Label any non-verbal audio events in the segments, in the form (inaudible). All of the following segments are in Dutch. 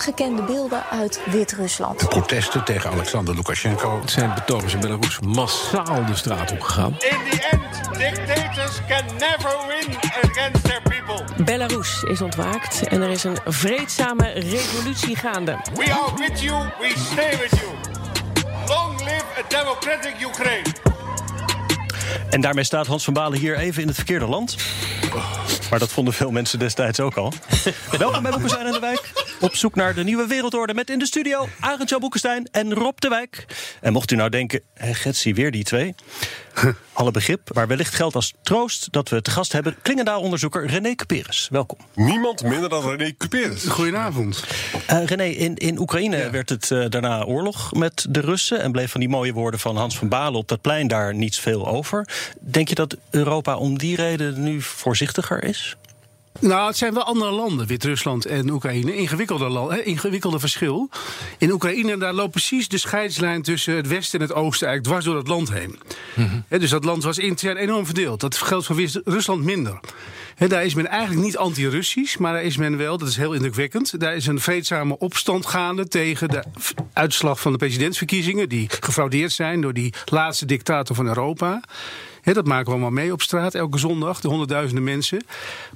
ongekende beelden uit Wit-Rusland. De protesten tegen Alexander Lukashenko. Het zijn betogers in Belarus massaal de straat opgegaan. In the end, dictators can never win against their people. Belarus is ontwaakt en er is een vreedzame revolutie gaande. We are with you, we stay with you. Long live a democratic Ukraine. En daarmee staat Hans van Balen hier even in het verkeerde land. Maar dat vonden veel mensen destijds ook al. (laughs) Welkom bij Boekenstein in de Wijk. Op zoek naar de nieuwe wereldorde met in de studio Arend Jan Boekenstein en Rob de Wijk. En mocht u nou denken, Getsie weer die twee. (laughs) Alle begrip, maar wellicht geldt als troost dat we te gast hebben Klingendaal-onderzoeker René Cuperes. Welkom. Niemand minder dan René Cuperes. Goedenavond. Uh, René, in, in Oekraïne werd het uh, daarna oorlog met de Russen en bleef van die mooie woorden van Hans van Balen op dat plein daar niets veel over. Denk je dat Europa om die reden nu voorzichtiger is? Nou, het zijn wel andere landen, Wit-Rusland en Oekraïne. Ingewikkelde, land, hè, ingewikkelde verschil. In Oekraïne daar loopt precies de scheidslijn tussen het westen en het oosten eigenlijk dwars door het land heen. Mm dus dat land was intern enorm verdeeld. Dat geldt voor Rusland minder. daar is men eigenlijk niet anti-Russisch, maar daar is men wel, dat is heel indrukwekkend. Daar is een vreedzame opstand gaande tegen de uitslag van de presidentsverkiezingen, die gefraudeerd zijn door die laatste dictator van Europa dat maken we allemaal mee op straat elke zondag, de honderdduizenden mensen.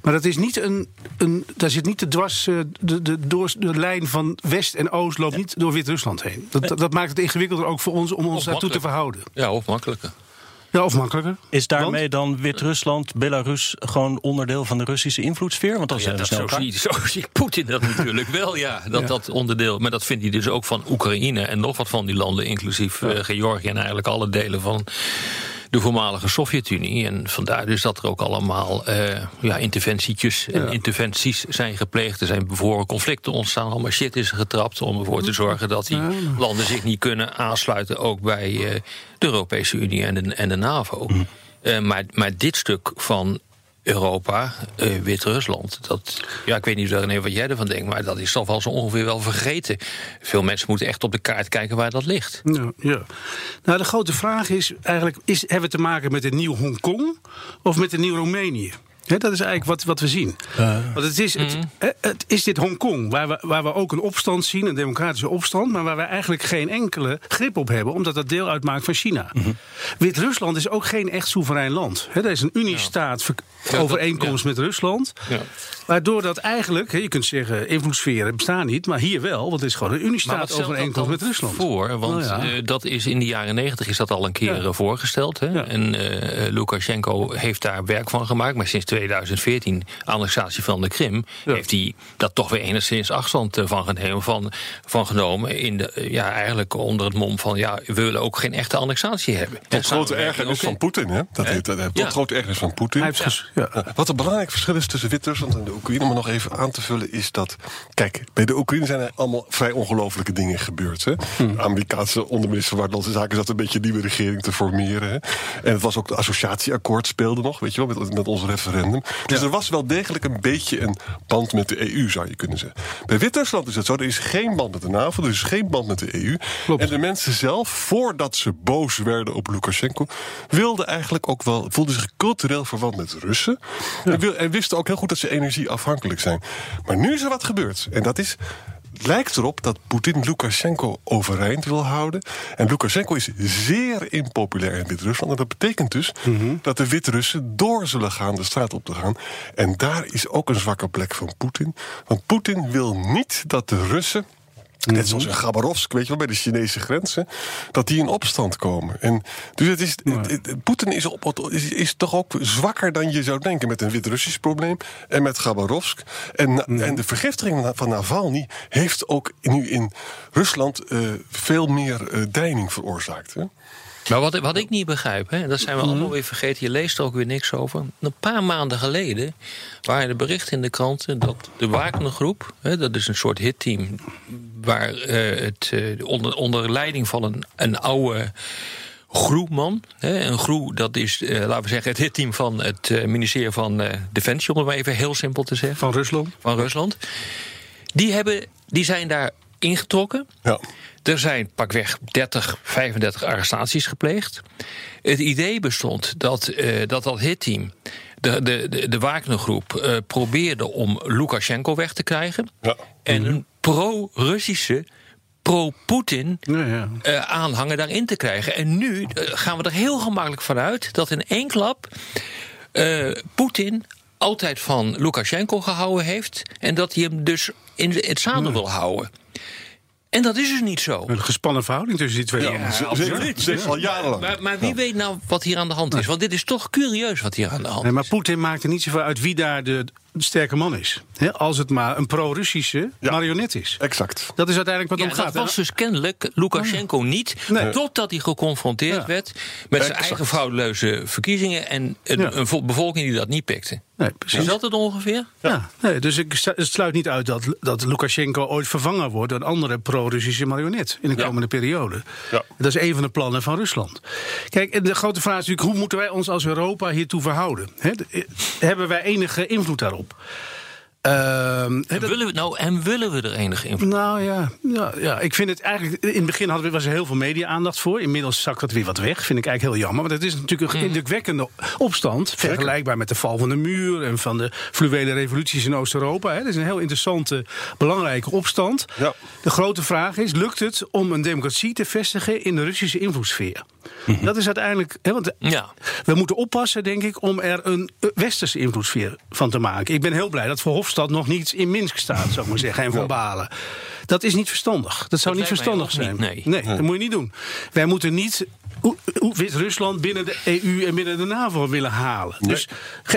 Maar dat is niet een, een daar zit niet de dwars, eh, de, de, door, de lijn van West en Oost loopt niet door Wit-Rusland heen. Dat, dat, maakt het ingewikkelder ook voor ons om ons daartoe te verhouden. Ja, of makkelijker. Ja, of makkelijker. Is daarmee dan Wit-Rusland, Belarus gewoon onderdeel van de Russische invloedssfeer? Want dat, ja, dat zo, ziet, zo ziet Poetin dat natuurlijk wel, ja. (laughs) Dat dat onderdeel, maar dat vindt hij dus ook van Oekraïne en nog wat van die landen, inclusief uh, Georgië en eigenlijk alle delen van de voormalige Sovjet-Unie. En vandaar dus dat er ook allemaal uh, ja, interventietjes en interventies zijn gepleegd. Er zijn bijvoorbeeld conflicten ontstaan, allemaal shit is getrapt... om ervoor te zorgen dat die landen zich niet kunnen aansluiten... ook bij uh, de Europese Unie en de, en de NAVO. Uh, maar, maar dit stuk van Europa, uh, Wit-Rusland. Dat, ja, ik weet niet René, wat jij ervan denkt, maar dat is toch wel zo ongeveer wel vergeten. Veel mensen moeten echt op de kaart kijken waar dat ligt. Ja, ja. Nou, de grote vraag is eigenlijk: is, hebben we te maken met een nieuw Hongkong of met een nieuw Roemenië? dat is eigenlijk wat, wat we zien. Uh, Want het is, het, mhm. het, is dit Hongkong, waar we, waar we ook een opstand zien, een democratische opstand, maar waar we eigenlijk geen enkele grip op hebben, omdat dat deel uitmaakt van China. Mhm. Wit-Rusland is ook geen echt soeverein land. He, er is een Uniestaat ja. overeenkomst met Rusland. Waardoor dat eigenlijk, je kunt zeggen, invloedssferen bestaan niet, maar hier wel, want het is gewoon een Uniestaat overeenkomst met Rusland. Voor, want nou uh, dat is in de jaren negentig is dat al een keer voorgesteld. Hè? En uh, Lukashenko heeft daar werk van gemaakt, maar sinds 2014, annexatie van de Krim, heeft hij dat toch weer enigszins afstand van genomen, van, van genomen. In de, ja, eigenlijk onder het mom van ja, we willen ook geen echte annexatie hebben. Tot grote ergernis van Poetin, hè? Dat, tot grote ergernis van Poetin. Ja. Wat een belangrijk verschil is tussen Wit-Rusland en de Oekraïne, om nog even aan te vullen, is dat. Kijk, bij de Oekraïne zijn er allemaal vrij ongelofelijke dingen gebeurd. Hè? Hmm. De Amerikaanse onderminister van Buitenlandse Zaken zat een beetje een nieuwe regering te formeren. Hè? En het was ook de associatieakkoord speelde nog, weet je wel, met, met ons referendum. Dus er was wel degelijk een beetje een band met de EU, zou je kunnen zeggen. Bij Wit-Rusland is het zo, er is geen band met de NAVO, er is geen band met de EU. En de mensen zelf, voordat ze boos werden op Lukashenko, wilden eigenlijk ook wel, voelden zich cultureel verwant met En, en wisten ook heel goed dat ze energieafhankelijk zijn. Maar nu is er wat gebeurd. En dat is lijkt erop dat Poetin Lukashenko overeind wil houden. En Lukashenko is zeer impopulair in Wit-Rusland. En dat betekent dus mhm. dat de Wit-Russen door zullen gaan de straat op te gaan. En daar is ook een zwakke plek van Poetin. Want Poetin wil niet dat de Russen Net zoals in Gabarovsk, weet je wel, bij de Chinese grenzen. Dat die in opstand komen. En dus het is, Poetin is, op, is, is, toch ook zwakker dan je zou denken. Met een Wit-Russisch probleem en met Gabarovsk. En, en de vergiftiging van Navalny heeft ook nu in Rusland uh, veel meer uh, deining veroorzaakt. Hè? Maar wat, wat ik niet begrijp, hè, dat zijn we allemaal weer vergeten. Je leest er ook weer niks over. Een paar maanden geleden waren er berichten in de kranten dat de Wagner-groep, hè, dat is een soort hitteam, waar uh, het uh, onder, onder leiding van een, een oude Groeman. Een Groe, dat is, uh, laten we zeggen, het hitteam van het uh, ministerie van uh, Defensie, om het maar even heel simpel te zeggen. Van Rusland. Van Rusland. Die, hebben, die zijn daar ingetrokken. Ja. Er zijn pakweg 30, 35 arrestaties gepleegd. Het idee bestond dat uh, dat, dat hitteam, de, de, de, de Wagner-groep, uh, probeerde om Lukashenko weg te krijgen. Ja. En een pro-Russische pro-Poetin ja, ja. uh, aanhanger daarin te krijgen. En nu uh, gaan we er heel gemakkelijk vanuit dat in één klap uh, Poetin altijd van Lukashenko gehouden heeft en dat hij hem dus in het zadel wil houden. En dat is dus niet zo. Een gespannen verhouding tussen die twee Ja, landen. absoluut. Zeg al jarenlang. Maar, maar wie weet nou wat hier aan de hand is? Want dit is toch curieus wat hier aan de hand Nee, is. maar Poetin maakt er niet zoveel uit wie daar de sterke man is. Hè, als het maar een pro-Russische Ja. marionet is. Exact. Dat is uiteindelijk wat Ja, om gaat. dat was dus kennelijk Lukashenko niet. Nee. Totdat hij geconfronteerd Ja. werd met zijn eigen foutloze verkiezingen. En een, Ja. een vo- bevolking die dat niet pikte. Nee, precies. Is dat het ongeveer? Ja, nee, dus ik het sluit niet uit dat, dat Lukashenko ooit vervangen wordt door een andere pro-Russische marionet in de Ja. komende periode. Ja. Dat is een van de plannen van Rusland. Kijk, en de grote vraag is natuurlijk: hoe moeten wij ons als Europa hiertoe verhouden? Eh, hebben wij enige invloed daarop? Ehm, hè, En dat- willen, we, nou, en willen we er enige invloed nou ja, ja, ja, ik vind het eigenlijk. In het begin hadden we, was er heel veel media-aandacht voor. Inmiddels zakt het weer wat weg. Vind ik eigenlijk heel jammer. Want het is natuurlijk een indrukwekkende opstand. Vergelijkbaar met de val van de muur en van de fluwele revoluties in Oost-Europa. hè. Het is een heel interessante, belangrijke opstand. Ja. De grote vraag is: lukt het om een democratie te vestigen in de Russische invloedssfeer? Dat is uiteindelijk. Hè, want Ja. we moeten oppassen, denk ik, om er een westerse invloedssfeer van te maken. Ik ben heel blij dat Verhofstadt nog niet in Minsk staat, zou ik maar zeggen, en Van Balen. Dat is niet verstandig. Dat zou Dat niet verstandig zijn. niet, nee. dat moet je niet doen. Wij moeten niet Wit-Rusland binnen de EU en binnen de NAVO willen halen. Dus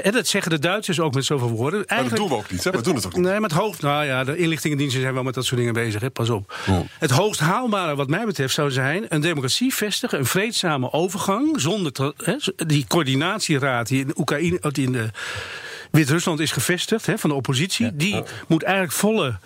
en dat zeggen de Duitsers ook met zoveel woorden. Maar dat doen we ook niet, hè? We doen het ook niet. Nee, met hoogst. Nou ja, de inlichtingendiensten zijn wel met dat soort dingen bezig. Hè? Pas op. Het hoogst haalbare, wat mij betreft, zou zijn een democratie vestigen, een vreedzame overgang. Zonder te- hè, die coördinatieraad die in Oekraïne, die in de. Wit-Rusland is gevestigd hè, van de oppositie. Die moet eigenlijk volle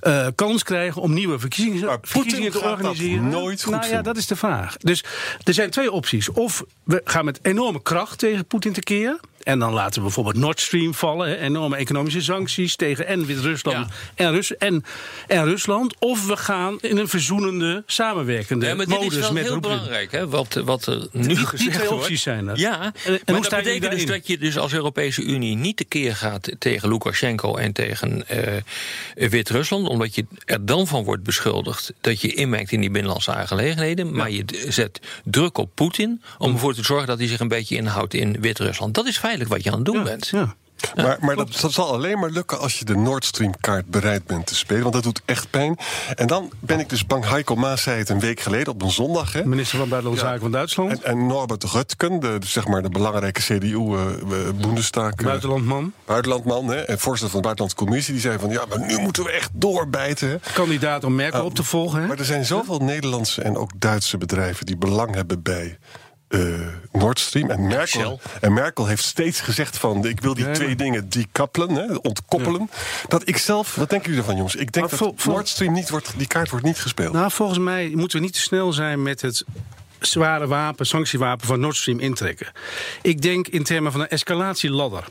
eh, kans krijgen om nieuwe verkiezingen, Maar verkiezingen te organiseren. nooit goed nou ja, dat is de vraag. Dus er zijn twee opties. Of we gaan met enorme kracht tegen Poetin tekeer. En dan laten we bijvoorbeeld Nord Stream vallen. Hè, enorme economische sancties tegen en Wit-Rusland Ja. en, Rus en, en Rusland. Of we gaan in een verzoenende, samenwerkende Ja, maar dit modus is wel met heel belangrijk, hè, wat, wat er nu Die- die gezegd twee wordt. opties zijn er. Ja, En- en maar dat betekent dus dat je dus als Europese Unie niet tekeer gaat tegen Lukashenko en tegen eh, Wit-Rusland, omdat je er dan van wordt beschuldigd dat je inmengt in die binnenlandse aangelegenheden, maar je zet druk op Poetin om ervoor te zorgen dat hij zich een beetje inhoudt in Wit-Rusland. Dat is wat je aan het doen bent. Ja. Maar, maar dat, dat zal alleen maar lukken als je de Nord Stream kaart bereid bent te spelen. Want dat doet echt pijn. En dan ben ik dus bang. Heiko Maas zei het een week geleden op een zondag. Hè? Minister van Buitenlandse Ja. Zaken van Duitsland. En, en Norbert Rutken, de, zeg maar de belangrijke CDU-Bundestag. Buitenlandman. buitenlandman, hè, en voorzitter van de Buitenlandse Commissie, die zei van ja, maar nu moeten we echt doorbijten. Hè. Kandidaat om Merkel op te volgen. Hè? Maar er zijn zoveel Nederlandse en ook Duitse bedrijven die belang hebben bij eh Nord Stream. En Merkel, en Merkel heeft steeds gezegd van ik wil die Ja, twee maar- dingen decoupelen, hè, ontkoppelen. Dat ik zelf, wat denken jullie ervan jongens? Ik denk Maar dat vol- vol- Nord Stream niet wordt, die kaart wordt niet gespeeld. Nou, volgens mij moeten we niet te snel zijn met het zware wapen, sanctiewapen van Nord Stream intrekken. Ik denk in termen van een escalatieladder.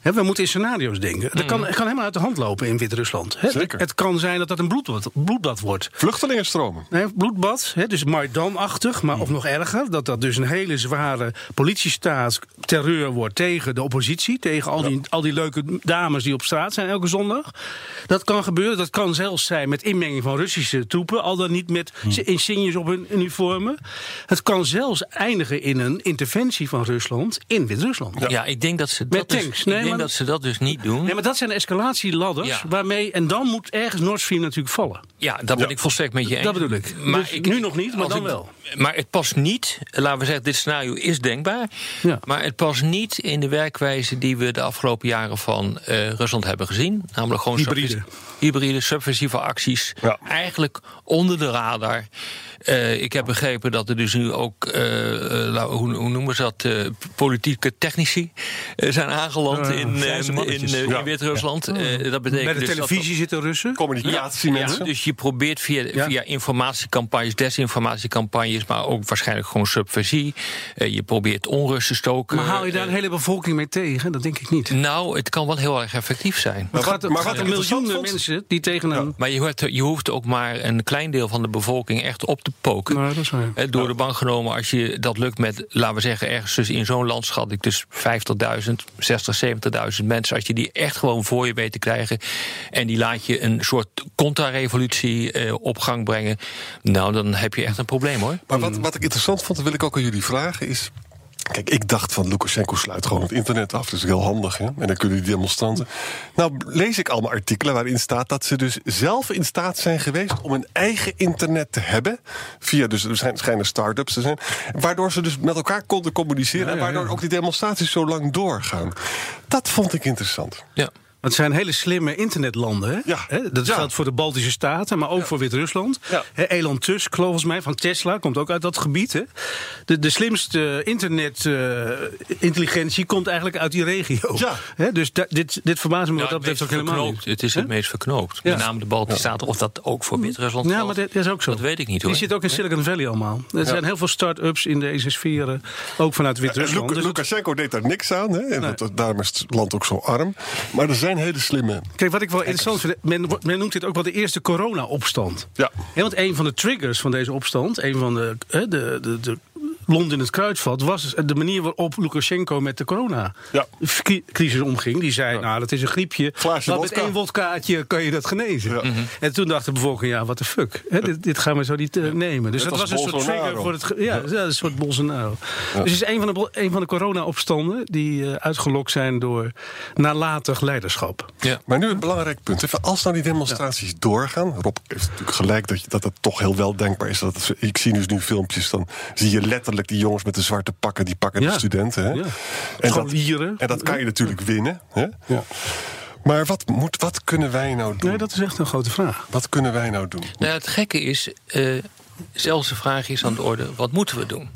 Hè, we moeten in scenario's denken. Dat kan, het kan helemaal uit de hand lopen in Wit-Rusland. Zeker. Het kan zijn dat dat een bloedbad, bloedbad wordt. Vluchtelingenstromen. Nee, bloedbad, dus Maidan-achtig, maar of nog erger. Dat dat dus een hele zware politiestaat terreur wordt tegen de oppositie. Tegen al die, al die leuke dames die op straat zijn elke zondag. Dat kan gebeuren. Dat kan zelfs zijn met inmenging van Russische troepen. Al dan niet met insignes op hun uniformen. Het kan zelfs eindigen in een interventie van Rusland in Wit-Rusland. Ja. ik denk dat ze dat, dus, tanks. ik Nee, denk maar- dat ze dat dus niet doen. Nee, maar dat zijn escalatieladders Ja. waarmee. En dan moet ergens Nord Stream natuurlijk vallen. Ja, dat ben ik volstrekt met je eens. Dat bedoel ik. Maar Dus nu nog niet, maar dan ik- wel. Maar het past niet, laten we zeggen, dit scenario is denkbaar. Ja. Maar het past niet in de werkwijze die we de afgelopen jaren van eh, Rusland hebben gezien. Namelijk gewoon Hybride. hybride, subversieve acties. Ja. Eigenlijk onder de radar. Eh, ik heb begrepen dat er dus nu ook, hoe, hoe, noemen ze dat, politieke technici zijn aangeland in, in, in Wit-Rusland. dat betekent Met de dus televisie zitten Russen? Communicatiemensen. dus je probeert via, via informatiecampagnes, desinformatiecampagnes, maar ook waarschijnlijk gewoon subversie. je probeert onrust te stoken. Maar haal je daar een hele bevolking mee tegen? Dat denk ik niet. Nou, het kan wel heel erg effectief zijn. Maar, wat, maar wat een miljoenen mensen die tegen een... maar je hoeft, je hoeft ook maar een klein deel van de bevolking echt op te poken. Nou, dat is waar. Door de bank genomen, als je dat lukt met, laten we zeggen, ergens dus in zo'n land schat ik dus 50.000, 60, 70.000 mensen. Als je die echt gewoon voor je weet te krijgen. En die laat je een soort contra-revolutie eh, op gang brengen. Nou, dan heb je echt een probleem hoor. Maar wat, wat ik interessant vond, dat wil ik ook aan jullie vragen, is. Kijk, ik dacht van Lukashenko sluit gewoon het internet af. Dat is heel handig, hè? En dan kunnen die demonstranten. Nou, lees ik allemaal artikelen waarin staat dat ze dus zelf in staat zijn geweest om een eigen internet te hebben. Via, dus er schijnen start-ups te zijn. Waardoor ze dus met elkaar konden communiceren. en waardoor ook die demonstraties zo lang doorgaan. Dat vond ik interessant. Ja. Het zijn hele slimme internetlanden. Hè? Ja. Dat geldt voor de Baltische Staten, maar ook voor Wit-Rusland. Elon Tusk, volgens mij, van Tesla, komt ook uit dat gebied. Hè? De, de slimste internetintelligentie uh, komt eigenlijk uit die regio. Hè? Dus dit, dit verbaast me wat dat betreft ook helemaal niet. Het is het meest verknoopt. Met name de Baltische Staten. Of dat ook voor Wit-Rusland Ja, maar dat is ook zo. Dat weet ik niet hoor. Die zit ook in Silicon Valley allemaal. Er zijn heel veel start-ups in deze sferen. Ook vanuit Wit-Rusland. Dus Lukashenko deed daar niks aan. Hè? En daarom is het land ook zo arm. Maar er zijn hele slimme. Kijk, wat ik wel interessant vind, men, men noemt dit ook wel de eerste corona-opstand. Ja. want een van de triggers van deze opstand, een van de, de, de, de Londen in het kruidvat was de manier waarop Lukashenko met de corona-crisis ja. omging. Die zei, nou, dat is een griepje. Glaasje met één wodkaatje kan je dat genezen. Ja. En toen dacht de bevolking, ja, wat de fuck. dit, dit, gaan we zo niet uh, nemen. Dus dat was een soort trigger voor het... Ja, een soort Bolsonaro. Dus het is een van de, een van de corona-opstanden... die uh, uitgelokt zijn door nalatig leiderschap. Ja. Maar nu een belangrijk punt. Even, als nou die demonstraties doorgaan... Rob heeft natuurlijk gelijk dat, je, dat het toch heel wel denkbaar is. Dat het, ik zie dus nu filmpjes, dan zie je letterlijk die jongens met de zwarte pakken, die pakken de studenten. Hè? Ja. En, dat, en dat kan je natuurlijk winnen. Hè? Ja. Maar wat, moet, wat kunnen wij nou doen? Nee, dat is echt een grote vraag. Wat kunnen wij nou doen? Nou, het gekke is, uh, zelfs de vraag is aan de orde: wat moeten we doen?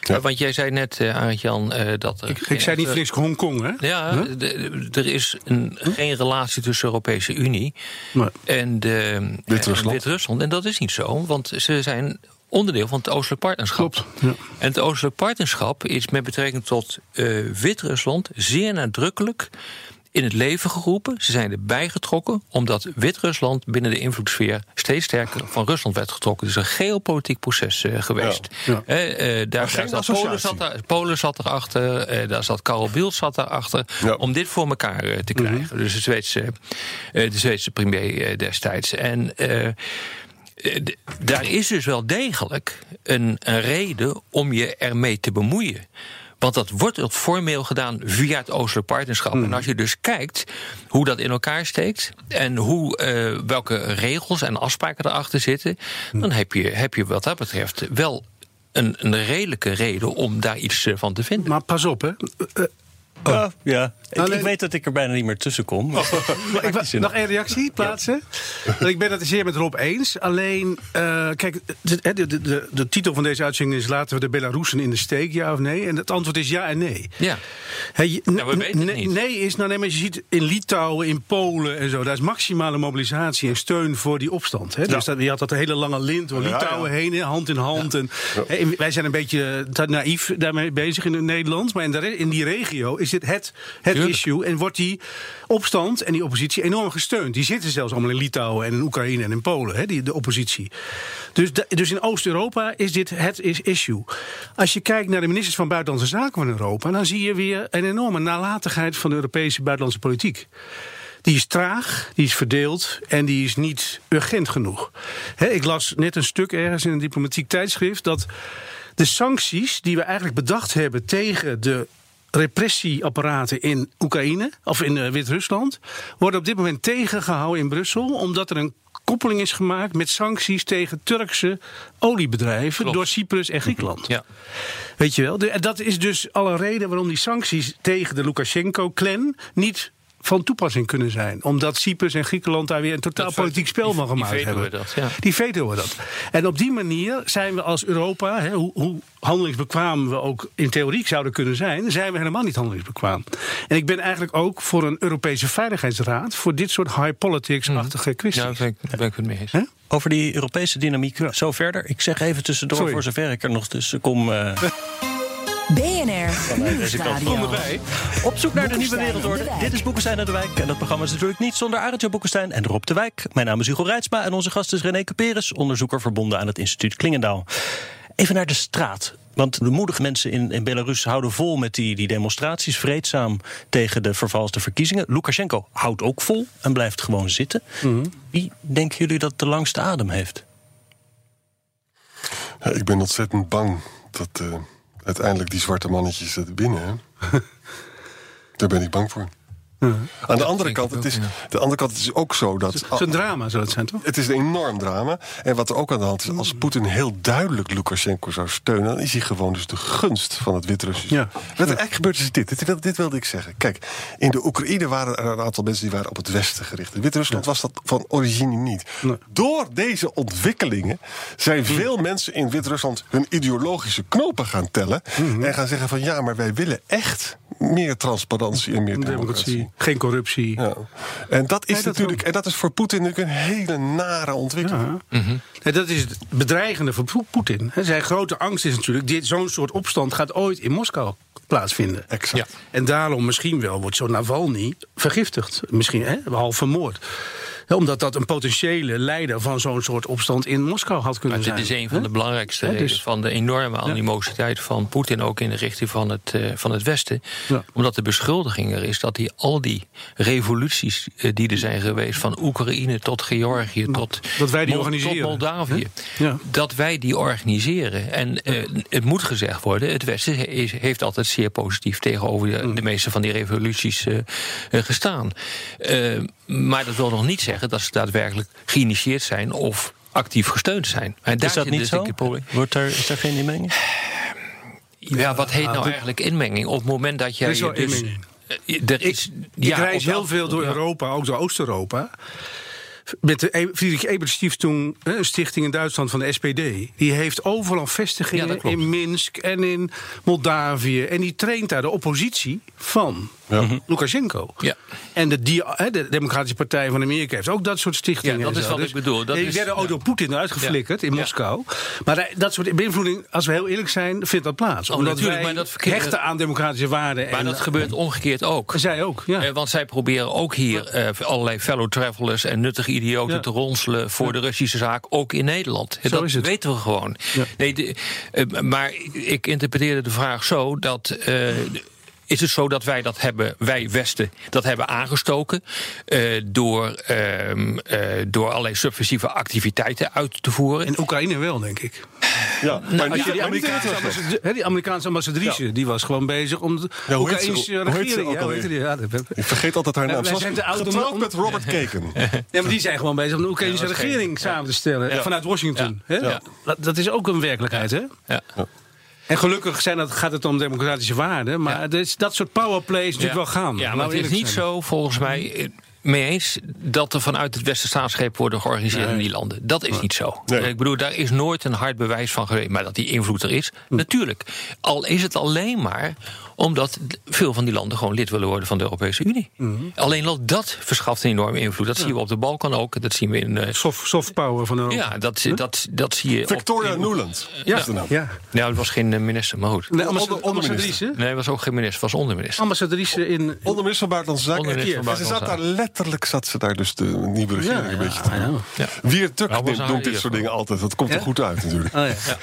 Ja. Want jij zei net, uh, Arend-Jan, uh, dat... Ik, ik zei niet voor Hongkong, hè? Ja, er is een, geen relatie tussen de Europese Unie nee. en Wit-Rusland. Wit en dat is niet zo, want ze zijn onderdeel van het Oostelijk Partnerschap. Klopt, ja. En het Oostelijk Partnerschap is met betrekking tot uh, Wit-Rusland zeer nadrukkelijk in het leven geroepen. Ze zijn erbij getrokken omdat Wit-Rusland binnen de invloedssfeer steeds sterker van Rusland werd getrokken. Dus een geopolitiek proces uh, geweest. Ja, ja. Uh, daar, zat Polen, zat er, Polen zat erachter, uh, daar zat Karel Bildt zat erachter, ja. om dit voor elkaar te krijgen. Mm -hmm. Dus de Zweedse, de Zweedse premier destijds. En eh, daar is dus wel degelijk een, een reden om je ermee te bemoeien. Want dat wordt formeel gedaan via het Oostelijk Partnerschap. En als je dus kijkt hoe dat in elkaar steekt en hoe, uh, welke regels en afspraken erachter zitten, dan heb je, heb je wat dat betreft wel een, een redelijke reden om daar iets eh, van te vinden. Maar pas op, hè. Oh. ja. Ik, ik, weet dat ik er bijna niet meer tussen kom. (laughs) ik, nog één reactie plaatsen. ik ben het zeer met Rob eens. Alleen, uh, kijk, de, de, de, de, titel van deze uitzending is... laten we de Belarusen in de steek, ja of nee? En het antwoord is ja en nee. Ja. Hey, nou, we weten nee, nee is, nou nee, maar je ziet in Litouwen, in Polen en zo... daar is maximale mobilisatie en steun voor die opstand. Hè? Dus dat, je had dat hele lange lint door Litouwen ja, heen, hand in hand. En, wij zijn een beetje naïef daarmee bezig in Nederland. Maar in, de, in die regio is dit het, het issue. En wordt die opstand en die oppositie enorm gesteund. Die zitten zelfs allemaal in Litouwen en in Oekraïne en in Polen, hè, die, de oppositie. Dus, dus in Oost-Europa is dit het is issue. Als je kijkt naar de ministers van Buitenlandse Zaken van Europa, dan zie je weer een enorme nalatigheid van de Europese buitenlandse politiek. Die is traag, die is verdeeld en die is niet urgent genoeg. ik las net een stuk ergens in een diplomatiek tijdschrift dat de sancties die we eigenlijk bedacht hebben tegen de repressieapparaten in Oekraïne, of in uh, Wit-Rusland, worden op dit moment tegengehouden in Brussel, omdat er een koppeling is gemaakt met sancties tegen Turkse oliebedrijven door Cyprus en Griekenland. Ja. Weet je wel? dat is dus alle reden waarom die sancties tegen de Lukashenko-clan niet van toepassing kunnen zijn. Omdat Cyprus en Griekenland daar weer een totaal Dat- politiek spel van die gemaakt vetoen hebben. dat, ja. Die vetoen we dat. En op die manier zijn we als Europa, hè, hoe, hoe handelingsbekwaam we ook in theorie zouden kunnen zijn, zijn we helemaal niet handelingsbekwaam. En ik ben eigenlijk ook voor een Europese Veiligheidsraad voor dit soort high politics-achtige kwesties. Ja, daar ben ben ik het mee eens. Hè? Over die Europese dynamiek zo verder. Ik zeg even tussendoor, Sorry. voor zover ik er nog tussen kom. eh, (laughs) BNR Nieuwsradio. op zoek naar de nieuwe wereldorde. Dit is Boekenstein en de Wijk. En dat programma is natuurlijk niet zonder Arendtje Boekenstein en Rob de Wijk. Mijn naam is Hugo Reitsma en onze gast is René Cuperus, onderzoeker verbonden aan het instituut Klingendaal. Even naar de straat. Want de moedige mensen in, in Belarus houden vol met die, die demonstraties, vreedzaam tegen de vervalste verkiezingen. Lukashenko houdt ook vol en blijft gewoon zitten. Wie denken jullie dat de langste adem heeft? Ja, ik ben ontzettend bang dat eh, uiteindelijk die zwarte mannetjes hè. (laughs) Daar ben ik bang voor. Aan de andere kant, het is, ook, de andere kant het is ook zo dat. Het is een drama, zou het zijn, toch? Het is een enorm drama. En wat er ook aan de hand is, als Poetin heel duidelijk Lukashenko zou steunen, dan is hij gewoon dus de gunst van het Wit-Russisch. Ja. Wat er eigenlijk gebeurt is dit. Dit, wil- dit wilde ik zeggen. Kijk, in de Oekraïne waren er een aantal mensen die waren op het Westen gericht. In Wit-Rusland was dat van origine niet. Nee. Door deze ontwikkelingen zijn veel mensen in Wit-Rusland hun ideologische knopen gaan tellen. En gaan zeggen van ja, maar wij willen echt meer transparantie en meer democratie. Democratie, geen corruptie. Ja. En dat is Nee, dat natuurlijk, en dat is voor Poetin natuurlijk een hele nare ontwikkeling. Nee, dat is het bedreigende voor Poe- Poetin. Zijn grote angst is natuurlijk... dit zo'n soort opstand gaat ooit in Moskou plaatsvinden. Exact. Ja. En daarom misschien wel wordt zo'n Navalny vergiftigd. Misschien, hè, half vermoord. Omdat dat een potentiële leider van zo'n soort opstand in Moskou had kunnen Maar zijn. dit is een van de belangrijkste dus- redenen van de enorme animositeit van Poetin ook in de richting van het, eh, van het Westen. Ja. Omdat de beschuldiging er is dat hij al die revoluties eh, die er zijn geweest, van Oekraïne tot Georgië tot, Dat wij die Mol- organiseren. tot Moldavië, dat wij die organiseren. En eh, het moet gezegd worden, het Westen heeft altijd zeer positief tegenover de, Mm. de meeste van die revoluties gestaan. Maar dat wil nog niet zeggen dat ze daadwerkelijk geïnitieerd zijn of actief gesteund zijn. En is dat niet dus zo? Wordt er, is er geen inmenging? Ja, wat heet nou eigenlijk inmenging? Op het moment dat jij Er is wel je dus, inmenging. eh, er is, Ik ja, reis heel veel door ja. Europa, ook door Oost-Europa. Met de E- Friedrich Ebert Stiftung, hè, een stichting in Duitsland van de SPD. Die heeft overal vestigingen in Minsk en in Moldavië. En die traint daar de oppositie van Lukashenko. Ja. En de, die, de Democratische Partij van Amerika heeft ook dat soort stichtingen. Ja, dat is wat ik bedoel. Dat die is- werden ook ja. door Poetin eruit geflikkerd in Ja. Moskou. Maar da- dat soort beïnvloeding, als we heel eerlijk zijn, vindt dat plaats. Oh, Omdat natuurlijk, wij maar dat verkeerde- hechten aan democratische waarden. Maar en, dat gebeurt omgekeerd ook. Zij ook, ja. Eh, want zij proberen ook hier eh, allerlei fellow travelers en nuttige idioten Ja. te ronselen voor de Russische zaak, ook in Nederland. Zo dat is het. weten we gewoon. Ja. Nee, de- eh, maar ik interpreteerde de vraag zo dat. eh, is het zo dat wij dat hebben, wij Westen, dat hebben aangestoken eh, door, ehm, eh, door allerlei subversieve activiteiten uit te voeren? In Oekraïne wel, denk ik. Ja, maar Als niet- je die maar het Amerikaanse, hè, die Amerikaanse ambassadrice, die was gewoon bezig om de Ja, Oekraïnse regering... ook Ja, die? Ja, Ik vergeet altijd haar naam. om- getrouwd met Robert Kagan. (laughs) Ja, maar die zijn gewoon bezig om de Oekraïnse regering samen te stellen. Ja. Vanuit Washington. Ja. Hè? Ja. Dat, dat is ook een werkelijkheid, hè? Ja. En gelukkig zijn dat, gaat het om democratische waarden. Maar Ja. dat soort powerplay is natuurlijk wel gaan. Ja, maar het is niet zijn. zo, volgens mij, mee eens dat er vanuit het Westen staatsgrepen worden georganiseerd in die landen. Dat is niet zo. Nee. Ik bedoel, daar is nooit een hard bewijs van geweest. Maar dat die invloed er is, natuurlijk. Al is het alleen maar omdat veel van die landen gewoon lid willen worden van de Europese Unie. Alleen al dat verschaft een enorme invloed. Dat zien we op de Balkan ook. Dat zien we in. eh, Soft, soft power van Europa. ja, dat, dat, dat zie je. op- Victoria Nuland. ja. ja. Nou, het was geen eh, minister, maar goed. Nee, ambassadrice. Nee, het was ook geen minister, was onderminister. Ambassadrice in... Onderminister van Buitenlandse Zaken. Ze zat daar Buitenlandse letterlijk, zat ze daar dus de nieuwe regering een beetje te ja, doen. Ja. Wie Tuk was doet dit soort dingen altijd. Dat komt er goed uit natuurlijk. Oh, ja.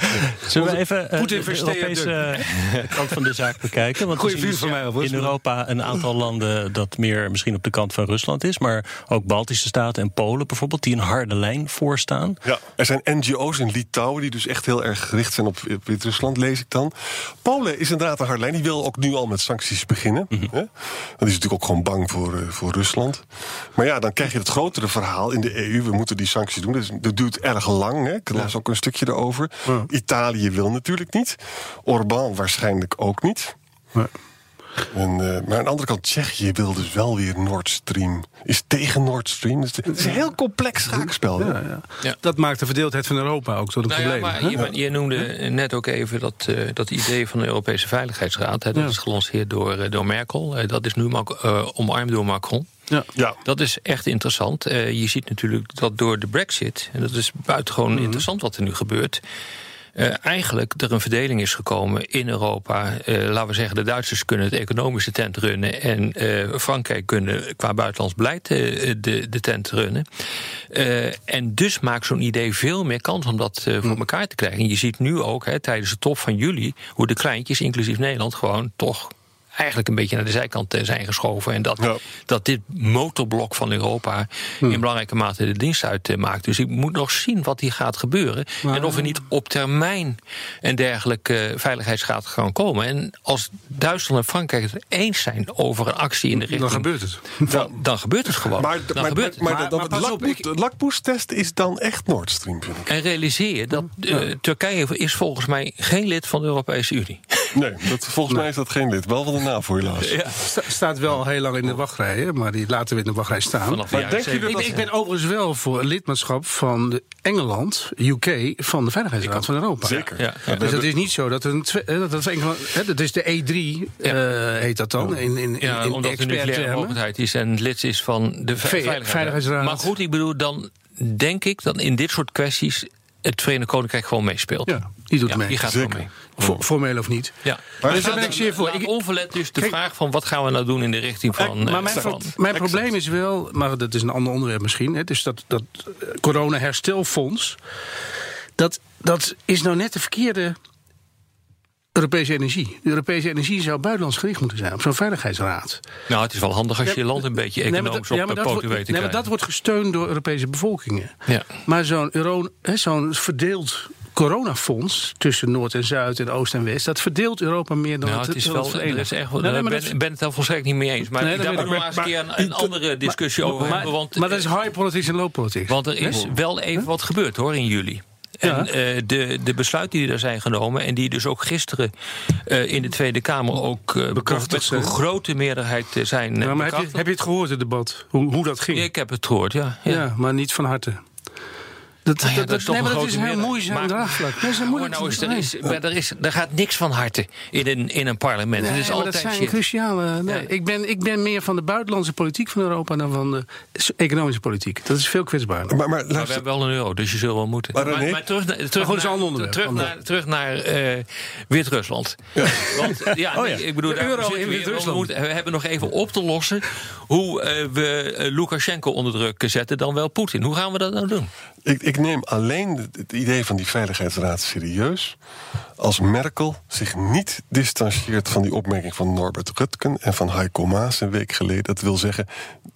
Zullen we even eh, Poetin de Europese eh, (laughs) kant van de zaak bekijken? Want Goeie we zien vriend van mij, alvast. in Europa een aantal landen dat meer misschien op de kant van Rusland is. Maar ook Baltische staten en Polen bijvoorbeeld, die een harde lijn voorstaan. Ja, er zijn NGO's in Litouwen die dus echt heel erg gericht zijn op Wit-Rusland, lees ik dan. Polen is inderdaad een hardlijn. Die wil ook nu al met sancties beginnen. hè? Want die is natuurlijk ook gewoon bang voor, eh, voor Rusland. Maar ja, dan krijg je het grotere verhaal in de EU. We moeten die sancties doen. Dus dat duurt erg lang. Hè? Ik las ook een stukje erover. Italië wil natuurlijk niet. Orbán waarschijnlijk ook niet. En, uh, maar aan de andere kant, Tsjechië wil dus wel weer Nord Stream. Is tegen Nord Stream. Dus het is een heel complex schaakspel. Ja, ja. ja. Dat maakt de verdeeldheid van Europa ook tot een nou probleem. Ja, maar je, je, noemde net ook even dat, uh, dat idee van de Europese Veiligheidsraad. Hè, dat is gelanceerd door, uh, door Merkel. dat is nu omarmd door Macron. Ja. ja. Dat is echt interessant. Uh, je ziet natuurlijk dat door de brexit... en dat is buitengewoon mm interessant wat er nu gebeurt... Uh, eigenlijk er een verdeling is gekomen in Europa. Uh, laten we zeggen, de Duitsers kunnen het economische tent runnen... en uh, Frankrijk kunnen qua buitenlands beleid de, de tent runnen. en dus maakt zo'n idee veel meer kans om dat voor elkaar te krijgen. En je ziet nu ook hè, tijdens de top van juli... hoe de kleintjes, inclusief Nederland, gewoon toch eigenlijk een beetje naar de zijkant eh, zijn geschoven. En dat, dat dit motorblok van Europa hmm. in belangrijke mate de dienst uitmaakt. Dus ik moet nog zien wat hier gaat gebeuren. en of er niet op termijn een dergelijke veiligheidsraad gaan komen. En als Duitsland en Frankrijk het eens zijn over een actie in de richting. Dan gebeurt het. Dan gebeurt het gewoon. Maar, dan maar, gebeurt het. maar, maar, maar de lakpoestest is dan echt Nord Stream, vind ik. En realiseer je dat uh, Turkije is volgens mij geen lid van de Europese Unie. Nee, dat, volgens mij is dat geen lid. Wel van de NAVO helaas. Ja. staat wel heel lang in de wachtrij, maar die laten we in de wachtrij staan. Maar denk je dat ik, ik, ben overigens wel voor lidmaatschap van de Engeland, UK, van de Veiligheidsraad van Europa. Zeker. Ja. Dus het is niet zo dat een dat, dat, Engeland, dat is de E3, uh, heet dat dan. In, in, ja, in, omdat de nucleaire mogendheid is en lid is van de Veiligheidsraad. Maar goed, ik bedoel, dan denk ik dat in dit soort kwesties het Verenigd Koninkrijk gewoon meespeelt. Ja, die doet mee. Die gaat gewoon mee. formeel of niet. Ja. Maar dus daar ben ik zeer voor. Ik, onverlet dus de vraag van wat gaan we nou doen in de richting van. Maar mijn, mijn probleem is wel, maar dat is een ander onderwerp misschien. Hè, dus dat, dat corona-herstelfonds. Dat, dat is nou net de verkeerde Europese energie. De Europese energie zou buitenlands gericht moeten zijn op zo'n veiligheidsraad. Nou, het is wel handig als je je land een beetje economisch nee, op de poten weet te nee, maar dat wordt gesteund door Europese bevolkingen. Ja. Maar zo'n zo'n verdeeld coronafonds tussen Noord en Zuid en Oost en West, dat verdeelt Europa meer dan nou, het, is wel. Er is echt, nee, nee, ben, ben het daar volstrekt niet mee eens. Maar nee, daar moeten we eens een keer een, een andere discussie maar, over maar, hebben. Want, maar dat is high politics en low politics. Want er is wel even wat gebeurd hoor in juli. En uh, de, de besluiten die er zijn genomen... en die dus ook gisteren uh, in de Tweede Kamer ook uh, met een grote meerderheid zijn ja, maar heb je, heb je, het gehoord, het debat? Hoe, hoe dat ging? Ik heb het gehoord, ja. Ja, ja maar niet van harte. Dat, nou ja, dat, dat, nee, maar dat is heel moeizaam draagvlak. Dat is moeilijk. Nou is er, is, er, is, er gaat niks van harte in een, in een parlement. Nee, het is altijd dat zijn shit. cruciale... Nee, ja. ik, ben, ik ben meer van de buitenlandse politiek van Europa... dan van de economische politiek. Dat is veel kwetsbaarder. Maar, maar, maar we hebben wel een euro, dus je zult wel moeten. Maar, maar, maar terug, naar, terug, maar naar, terug, naar, terug naar uh, Wit-Rusland. Ja. Want ja, (laughs) oh, nee, ik bedoel, de euro in Wit-Rusland. We, hebben nog even op te lossen... hoe uh, we uh, Lukashenko onder druk zetten dan wel Poetin. Hoe gaan we dat nou doen? Ik, ik neem alleen het idee van die Veiligheidsraad serieus. als Merkel zich niet distancieert van die opmerking van Norbert Rutken en van Heiko Maas een week geleden. Dat wil zeggen,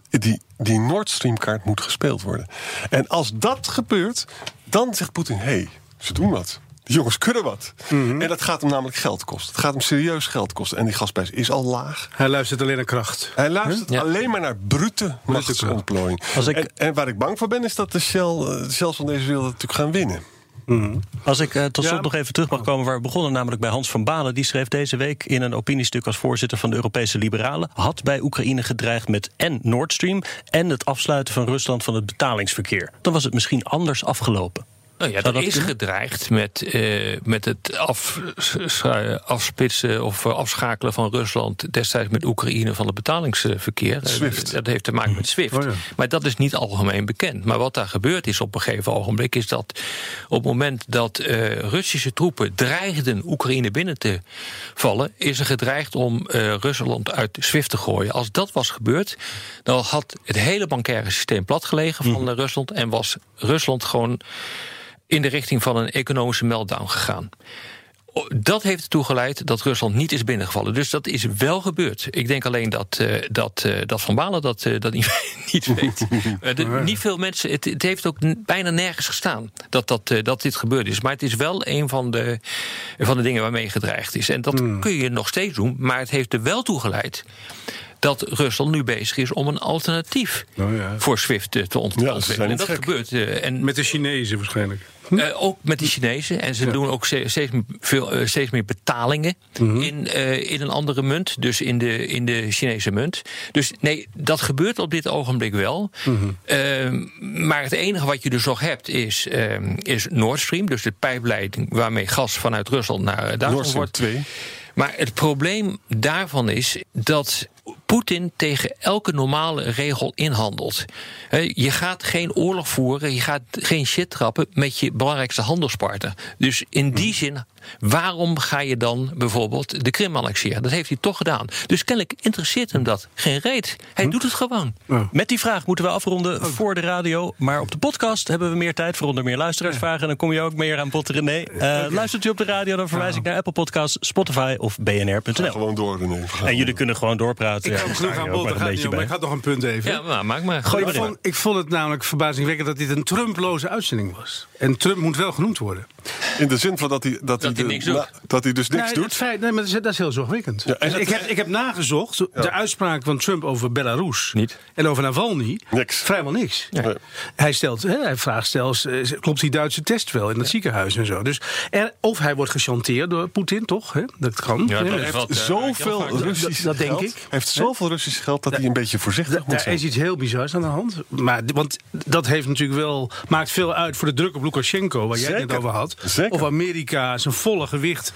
die, die Nord Stream kaart moet gespeeld worden. En als dat gebeurt, dan zegt Poetin: hé, hey, ze doen wat. Die jongens kunnen wat. Mm -hmm. En dat gaat hem namelijk geld kosten. Het gaat hem serieus geld kosten. En die gasprijs is al laag. Hij luistert alleen naar kracht. Hij luistert huh? alleen maar naar brute machtsontplooiing. En, en, waar ik bang voor ben, is dat de Shell, de Shells van deze wereld natuurlijk gaan winnen. Mm -hmm. Als ik uh, tot slot ja. nog even terug mag komen waar we begonnen, namelijk bij Hans van Balen. Die schreef deze week in een opiniestuk als voorzitter van de Europese Liberalen. had bij Oekraïne gedreigd met en Nord Stream. en het afsluiten van Rusland van het betalingsverkeer. Dan was het misschien anders afgelopen. Nou ja, dat is kunnen? gedreigd met, uh, met het af, afspitsen of afschakelen van Rusland destijds met Oekraïne van het betalingsverkeer. SWIFT. Dat heeft te maken met SWIFT. Oh ja. Maar dat is niet algemeen bekend. Maar wat daar gebeurd is op een gegeven ogenblik is dat op het moment dat uh, Russische troepen dreigden Oekraïne binnen te vallen, is er gedreigd om uh, Rusland uit SWIFT te gooien. Als dat was gebeurd, dan had het hele bankaire systeem platgelegen van mm. Rusland en was Rusland gewoon in de richting van een economische meltdown gegaan. Dat heeft ertoe geleid dat Rusland niet is binnengevallen. Dus dat is wel gebeurd. Ik denk alleen dat, uh, dat, uh, dat Van Balen dat, uh, dat niet, (laughs) niet weet. de, niet veel mensen. Het, het, heeft ook bijna nergens gestaan dat, dat, dat dit gebeurd is. Maar het is wel een van de, van de dingen waarmee gedreigd is. En dat mm. kun je nog steeds doen. Maar het heeft er wel toe geleid dat Rusland nu bezig is om een alternatief ja. voor SWIFT te ont- Ja, ontwikkelen. En dat gek. gebeurt. eh, en Met de Chinezen waarschijnlijk. eh, ook met die Chinezen. En ze doen ook ste- steeds, meer- veel, eh, steeds meer betalingen in, eh, in een andere munt. Dus in de, in de Chinese munt. Dus nee, dat gebeurt op dit ogenblik wel. Ehm, maar het enige wat je dus nog hebt is, ehm, is Nord Stream. Dus de pijpleiding waarmee gas vanuit Rusland naar eh, Nord Duitsland Stream wordt. 2. Maar het probleem daarvan is dat Poetin tegen elke normale regel inhandelt. Je gaat geen oorlog voeren, je gaat geen shit trappen met je belangrijkste handelspartner. Dus in die zin, waarom ga je dan bijvoorbeeld de Krim annexeren? Dat heeft hij toch gedaan. Dus kennelijk interesseert hem dat geen reet. Hij doet het gewoon. Met die vraag moeten we afronden voor de radio. Maar op de podcast hebben we meer tijd voor onder meer luisteraarsvragen. En dan kom je ook meer aan bod, René. Eh, Luistert u op de radio, dan verwijs ik naar Apple Podcasts, Spotify of bnr.nl. Gewoon door, René. En jullie kunnen gewoon doorpraten. Ik Ja, genoeg sta je aan bod, maar daar gaat ik had nog een punt even. Ja, maar maak maar. Gooi maar vond, ik vond het namelijk verbazingwekkend dat dit een Trumploze uitzending was. En Trump moet wel genoemd worden. In de zin van dat hij, dat hij, hij niks doet. na- dat hij dus niks Nee, doet. Het feit, nee, maar dat is, dat is heel zorgwekkend. Ja, en Dus het- ik, heb, ik heb nagezocht de uitspraak van Trump over Belarus Niet. en over Navalny. Niks. Vrijwel niks. Nee. Hij, stelt, hè, hij vraagt zelfs, eh, klopt die Duitse test wel in het ziekenhuis en zo. Dus er, of hij wordt gechanteerd door Poetin, toch? Hè? Dat kan. Ja, dat wat, heeft eh, zoveel Russisch dat denk geld. ik. Hij heeft zoveel Russisch geld dat hij een beetje voorzichtig moet Daar zijn. is iets heel bizars aan de hand. Maar, want dat heeft natuurlijk wel, maakt veel uit voor de druk op Lukashenko, waar jij het net over had. Zeker. Of Amerika zijn volle gewicht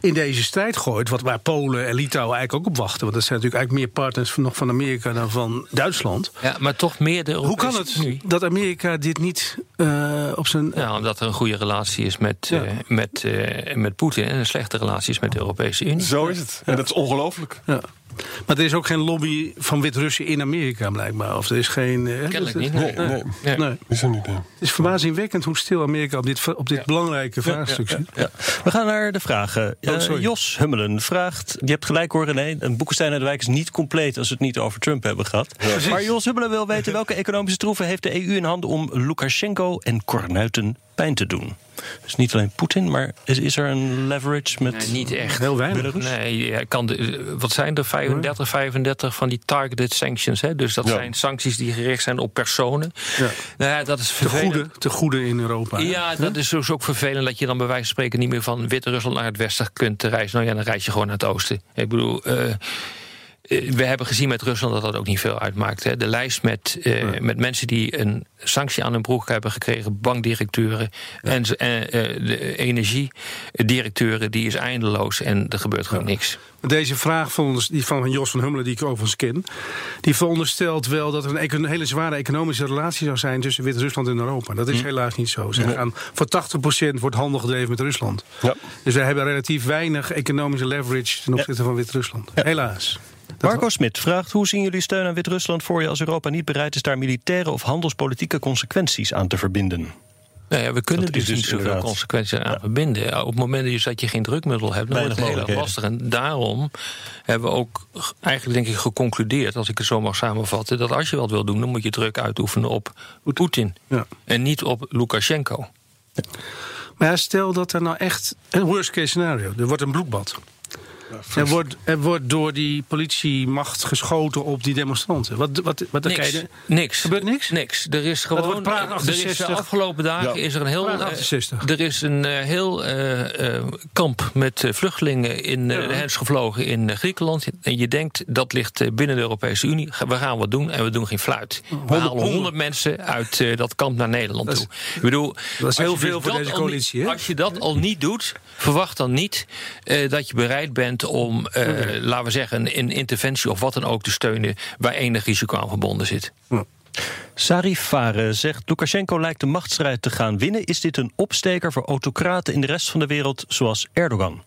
in deze strijd gooit. Wat waar Polen en Litouwen eigenlijk ook op wachten. Want dat zijn natuurlijk eigenlijk meer partners van, nog van Amerika dan van Duitsland. Ja, maar toch meer de Hoe kan het dat Amerika dit niet eh, op zijn. Ja, omdat er een goede relatie is met, Ja. eh, met, eh, met Poetin en een slechte relatie is met de Europese Unie. Zo is het. En dat is ongelooflijk. Ja. Maar er is ook geen lobby van Wit-Russen in Amerika, blijkbaar. Of er is geen. eh, Kennelijk dat- niet. Nee, Nee. nee. Nee. Nee. Is er niet. nee. Het is verbazingwekkend hoe stil Amerika op dit, op dit belangrijke vraagstuk zit. Ja. We gaan naar de vragen. Oh, Eh. Jos Hummelen vraagt, je hebt gelijk hoor René, een Boekenstein uit de Wijk is niet compleet als we het niet over Trump hebben gehad. Maar Jos Hummelen wil weten welke economische troeven heeft de EU in handen om Lukashenko en Kornuiten pijn te doen. Dus niet alleen Poetin, maar is, is er een leverage met... Nee, niet echt. Heel weinig. Nee, kan de, wat zijn er? 35, 35 van die targeted sanctions. Hè? Dus dat Ja. zijn sancties die gericht zijn op personen. Ja. Nou ja, dat is Te vervelend. goede, te goede in Europa. hè? Ja, dat is dus ook vervelend dat je dan bij wijze van spreken niet meer van Wit-Rusland naar het westen kunt reizen. Nou ja, dan reis je gewoon naar het oosten. Ik bedoel, eh, we hebben gezien met Rusland dat dat ook niet veel uitmaakt. Hè. De lijst met, eh, met mensen die een sanctie aan hun broek hebben gekregen, bankdirecteuren en eh, eh, de energiedirecteuren, die is eindeloos en er gebeurt gewoon niks. Deze vraag van, ons- die van Jos van Hummelen, die ik overigens ken... die veronderstelt wel dat er een, hele zware economische relatie zou zijn... tussen Wit-Rusland en Europa. Dat is Hm. helaas niet zo. Ze gaan, voor 80% wordt handel gedreven met Rusland. Ja. Dus wij hebben relatief weinig economische leverage... ten opzichte van Wit-Rusland. Helaas. Marco Smit vraagt, hoe zien jullie steun aan Wit-Rusland voor je als Europa niet bereid is daar militaire of handelspolitieke consequenties aan te verbinden? Nou ja, we kunnen Dat dus, dus niet zoveel inderdaad- consequenties aan verbinden. Op het moment dus dat je geen drukmiddel hebt, dan Weinig wordt het heel erg lastig. En daarom hebben we ook eigenlijk denk ik geconcludeerd, als ik het zo mag samenvatten, dat als je wat wil doen, dan moet je druk uitoefenen op Poetin. Ja. En niet op Lukashenko. Maar stel dat er nou echt... Een worst case scenario. Er wordt een bloedbad. Er wordt, er wordt door die politiemacht geschoten op die demonstranten. Wat, wat, wat dan Niks. je- niks. Gebeurt niks? Niks. Er is gewoon. er is de 68. afgelopen dagen Ja. is er een heel. Eh, 68. er is een eh, heel eh, kamp met eh, vluchtelingen in eh, de hens gevlogen in Griekenland. En je denkt dat ligt binnen de Europese Unie. We gaan wat doen en we doen geen fluit. We halen honderd mensen uit dat kamp naar Nederland Dat is- toe. Ik bedoel, dat is heel als je veel voor dat deze al coalitie, niet-? Als je dat al niet doet, verwacht dan niet eh, dat je bereid bent om, eh, laten we zeggen, een, interventie of wat dan ook te steunen waar enig risico aan verbonden zit. Sarif Fare zegt, Lukashenko lijkt de machtsstrijd te gaan winnen. Is dit een opsteker voor autocraten in de rest van de wereld zoals Erdogan?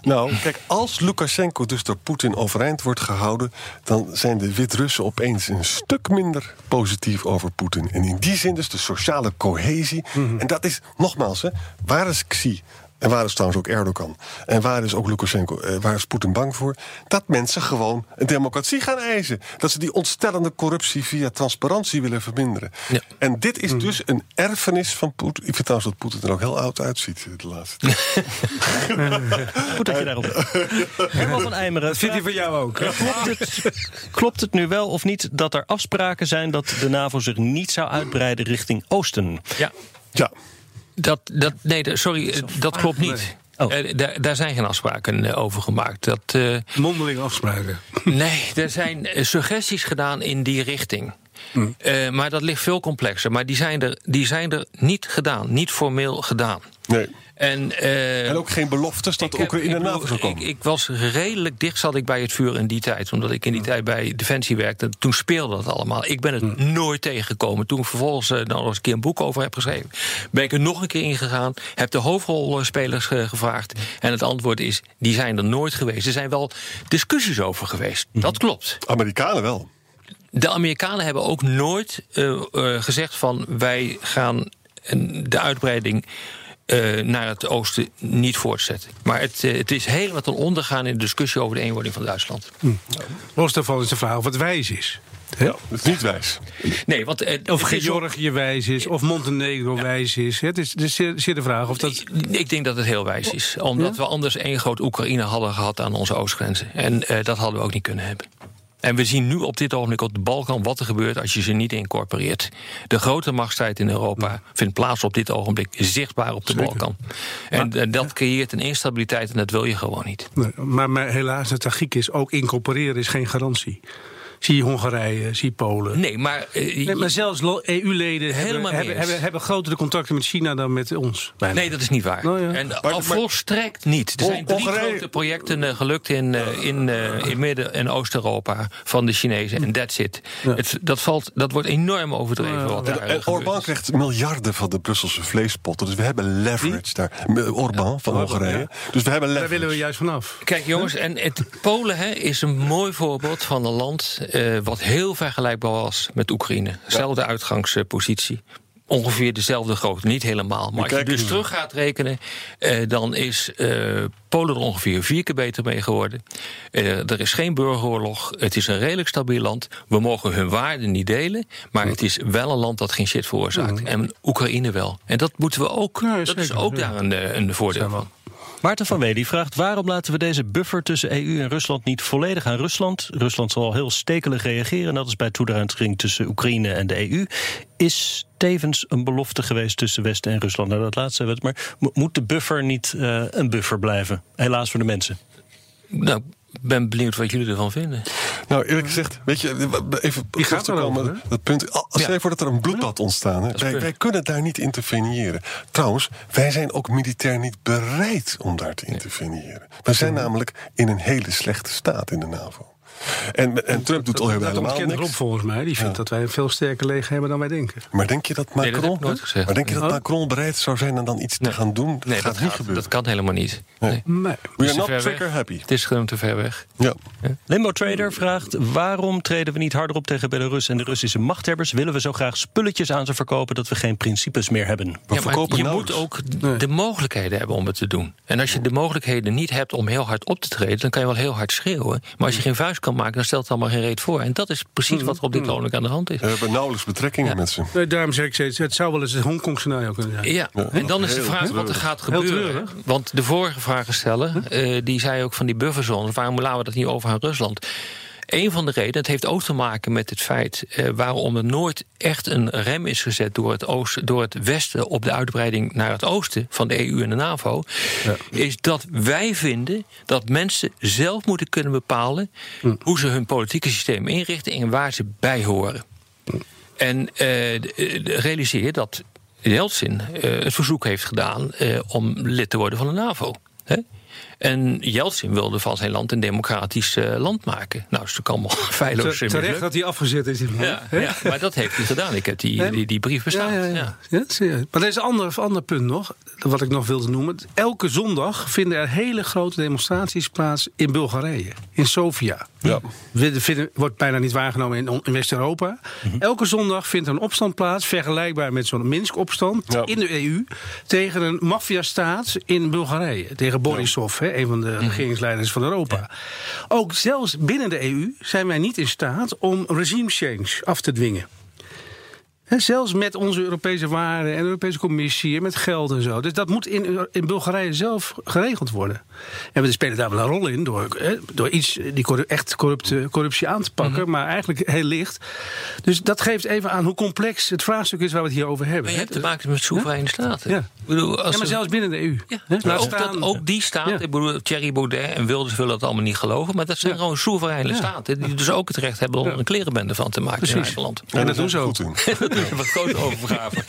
Nou, kijk, als Lukashenko dus door Poetin overeind wordt gehouden... dan zijn de Wit-Russen opeens een stuk minder positief over Poetin. En in die zin dus de sociale cohesie. En dat is, nogmaals, hè, waar is Xi? En waar is trouwens ook Erdogan? En waar is ook Lukashenko? Eh, waar is Poetin bang voor? Dat mensen gewoon een democratie gaan eisen. Dat ze die ontstellende corruptie via transparantie willen verminderen. Ja. En dit is dus een erfenis van Poetin. Ik vind trouwens dat Poetin er ook heel oud uitziet de laatste tijd. (laughs) Goed dat je daarop. (laughs) Herman van Eimeren. Vindt hij van jou ook? Klopt het, klopt het nu wel of niet dat er afspraken zijn dat de NAVO zich niet zou uitbreiden richting Oosten? Ja. Ja. Dat, dat, nee, sorry, eh, dat klopt niet. Oh. Eh, daar, daar zijn geen afspraken eh, over gemaakt. Dat, eh, Mondeling afspraken. (laughs) nee, er zijn eh, suggesties gedaan in die richting. Eh, maar dat ligt veel complexer. Maar die zijn, er, die zijn er niet gedaan, niet formeel gedaan. Nee. En, eh, En ook geen beloftes dat de Oekraïne NAVO zou komen. Ik, ik was redelijk dicht zat ik bij het vuur in die tijd. Omdat ik in die tijd bij Defensie werkte. Toen speelde dat allemaal. Ik ben het nooit tegengekomen. Toen ik vervolgens nou, nog eens een keer een boek over heb geschreven... ben ik er nog een keer ingegaan. Heb de hoofdrolspelers eh, gevraagd. En het antwoord is, die zijn er nooit geweest. Er zijn wel discussies over geweest. Dat klopt. Amerikanen wel. De Amerikanen hebben ook nooit gezegd van... wij gaan de uitbreiding eh, naar het oosten niet voortzetten. Maar het, eh, het is helemaal ten onder gegaan in de discussie over de eenwording van Duitsland. Los daarvan is de vraag of het wijs is. Hè? Dat is niet wijs. Nee, want eh, Of het Georgië wijs is, of Montenegro wijs is. Het is, het is zeer, zeer de vraag of dat... Ik denk dat het heel wijs is. Omdat we anders één groot Oekraïne hadden gehad aan onze oostgrenzen. En eh, dat hadden we ook niet kunnen hebben. En we zien nu op dit ogenblik op de Balkan wat er gebeurt als je ze niet incorporeert. De grote machtsstrijd in Europa vindt plaats op dit ogenblik zichtbaar op de Balkan. En eh, dat creëert een instabiliteit en dat wil je gewoon niet. Nee, maar, maar helaas, het tragiek is, ook incorporeren is geen garantie. Zie je Hongarije, zie je Polen. Nee, maar, eh, Nee, maar zelfs EU-leden hebben, hebben, hebben, hebben grotere contacten met China dan met ons. bijna. Nee, dat is niet waar. Nou ja. En maar- al volstrekt niet. Er zijn drie Hongarije- grote projecten eh, gelukt in, eh, in, in Midden- en Oost-Europa van de Chinezen. En that's it. Het, dat, valt, dat wordt enorm overdreven. wat daar Orbán krijgt miljarden van de Brusselse vleespotten. Dus we hebben leverage daar. Orbán van Hongarije. Dus we hebben Daar leverage. willen we juist vanaf. Kijk jongens, en het, Polen hè, is een mooi voorbeeld van een land... eh, wat heel vergelijkbaar was met Oekraïne. Zelfde uitgangspositie. Ongeveer dezelfde grootte, niet helemaal. Maar als je dus we. terug gaat rekenen... eh, dan is eh, Polen er ongeveer vier keer beter mee geworden. Eh, er is geen burgeroorlog. Het is een redelijk stabiel land. We mogen hun waarden niet delen. Maar het is wel een land dat geen shit veroorzaakt. En Oekraïne wel. En dat moeten we ook. Ja, dat is ook ja. daar een, eh, een voordeel van. Maarten van Wely vraagt waarom laten we deze buffer tussen EU en Rusland niet volledig aan Rusland? Rusland zal heel stekelig reageren, dat is bij toeruiming tussen Oekraïne en de EU. Is tevens een belofte geweest tussen Westen en Rusland? Nou, dat laatste hebben we het, maar mo- moet de buffer niet eh, een buffer blijven? Helaas voor de mensen. Nou, ben benieuwd wat jullie ervan vinden. Nou, eerlijk gezegd, weet je, even Die gaat te erover, komen. Dat punt, als Ja. je voor dat er een bloedbad ontstaan, hè, wij, punt. wij kunnen daar niet interveneren. Trouwens, wij zijn ook militair niet bereid om daar te interveneren. We zijn namelijk in een hele slechte staat in de NAVO. En, en Trump doet al Dat helemaal ontkent Rob niks. volgens mij. Die vindt dat wij een veel sterker leger hebben dan wij denken. Maar denk je dat Nee, dat Macron, nooit gezegd. maar denk je dat Oh. Macron bereid zou zijn om dan iets te gaan doen? Dat Nee, gaat dat, niet gaat- gebeuren. dat kan helemaal niet. Nee. We Het are not trigger happy. Het is gewoon te ver weg. Ja. Limbo Trader vraagt waarom treden we niet harder op tegen Belarus en de Russische machthebbers? Willen we zo graag spulletjes aan ze verkopen dat we geen principes meer hebben? We Ja, maar verkopen je nauwelijks. moet ook de mogelijkheden hebben om het te doen. En als je de mogelijkheden niet hebt om heel hard op te treden, dan kan je wel heel hard schreeuwen. Maar als je geen vuist kan maken, dan stelt het allemaal geen reet voor. En dat is precies wat er op dit ogenblik aan de hand is. We hebben nauwelijks betrekkingen Ja. met ze. Nee, daarom zeg ik steeds, het zou wel eens het Hongkong-scenario kunnen zijn. Ja, en dan is de vraag wat er gaat gebeuren. Want de vorige vragensteller, eh die zei ook van die bufferzones, waarom laten we dat niet over aan Rusland? Een van de redenen, het heeft ook te maken met het feit eh, waarom er nooit echt een rem is gezet door het, oosten, door het Westen op de uitbreiding naar het oosten van de EU en de NAVO, is dat wij vinden dat mensen zelf moeten kunnen bepalen hoe ze hun politieke systeem inrichten en waar ze bij horen. En eh, de- realiseer dat Yeltsin eh, het verzoek heeft gedaan eh, om lid te worden van de NAVO. Hè? En Yeltsin wilde van zijn land een democratisch uh, land maken. Nou, is natuurlijk allemaal (laughs) feilloos. Te, terecht dat hij afgezet is. In ja, ja, maar dat heeft hij gedaan. Ik heb die, die, die, brief bestaan. Ja, ja, ja. maar er is een ander, ander punt nog, wat ik nog wilde noemen. Elke zondag vinden er hele grote demonstraties plaats in Bulgarije, in Sofia. Ja. Vinden, wordt bijna niet waargenomen in, in West-Europa. Mhm. Elke zondag vindt er een opstand plaats, vergelijkbaar met zo'n Minsk-opstand in de EU, tegen een maffiastaat in Bulgarije. Tegen Hè, een van de mhm. regeringsleiders van Europa. Ook zelfs binnen de EU zijn wij niet in staat om regime change af te dwingen zelfs met onze Europese waarden en de Europese Commissie en met geld en zo. Dus dat moet in, in Bulgarije zelf geregeld worden. En we spelen daar wel een rol in door, door iets, die echt corrupte, corruptie aan te pakken, mhm. maar eigenlijk heel licht. Dus dat geeft even aan hoe complex het vraagstuk is waar we het hier over hebben. Maar je hebt te maken met soevereine staten. Ja. Ik bedoel, als ja, maar zelfs binnen de EU. Ja. ook, dat, ook die staten, ik bedoel, Thierry Baudet en Wilders willen dat allemaal niet geloven, maar dat zijn gewoon soevereine staten die dus ook het recht hebben om een klerenbende van te maken Precies. in eigen land. En dat doen ze ook. (laughs) Wat grote overgave.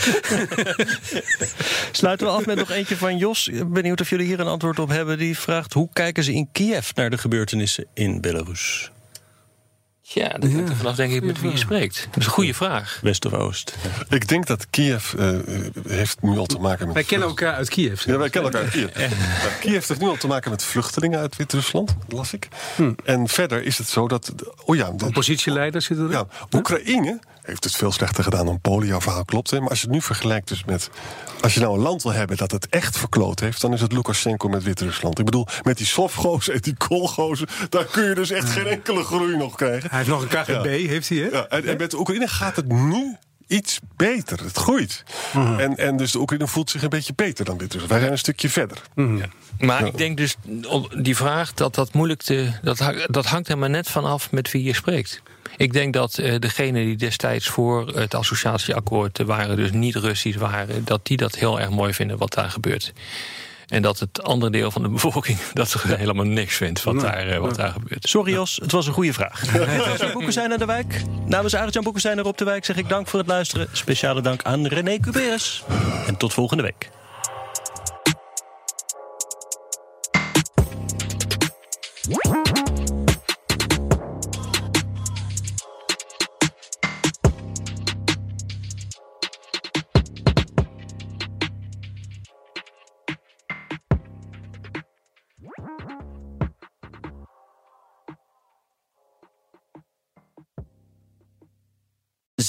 (laughs) Sluiten we af met nog eentje van Jos. Benieuwd of jullie hier een antwoord op hebben. Die vraagt: hoe kijken ze in Kiev naar de gebeurtenissen in Belarus? Ja, dat hangt er vanaf denk ik met wie je spreekt. Dat is een goede vraag. West of Oost? Ik denk dat Kiev uh, heeft nu al te maken met... Wij kennen elkaar uit Kiev. Ja, wij kennen elkaar uit Kiev. Kiev heeft nu al te maken met vluchtelingen uit Wit-Rusland, las ik. Hm. En verder is het zo dat... Oh ja, de, Oppositieleiders zitten er. Ja, Oekraïne heeft het veel slechter gedaan dan Polen. Jouw verhaal klopt. Hè? Maar als je het nu vergelijkt dus met... Als je nou een land wil hebben dat het echt verkloot heeft... dan is het Lukashenko met Wit-Rusland. Ik bedoel, met die Sovgozen en die Koolgozen... daar kun je dus echt geen enkele groei nog krijgen. Hij heeft nog een KGB, heeft hij, hè? Ja, en, en met Oekraïne gaat het nu iets beter. Het groeit. Mhm. en, en dus de Oekraïne voelt zich een beetje beter dan dit. Dus wij zijn een stukje verder. Mhm. Ja. Maar ik denk dus, die vraag, dat dat moeilijk te... Dat, dat hangt er maar net vanaf met wie je spreekt. Ik denk dat uh, degenen die destijds voor het associatieakkoord waren, dus niet Russisch waren, dat die dat heel erg mooi vinden wat daar gebeurt. En dat het andere deel van de bevolking (laughs) dat er helemaal niks vindt wat, daar, uh, wat daar gebeurt. Sorry Jos, het was een goede vraag. (laughs) Boeken zijn naar de wijk. Namens Arjan Boeken zijn er op de wijk zeg ik dank voor het luisteren. Speciale dank aan René Cuberes. En tot volgende week.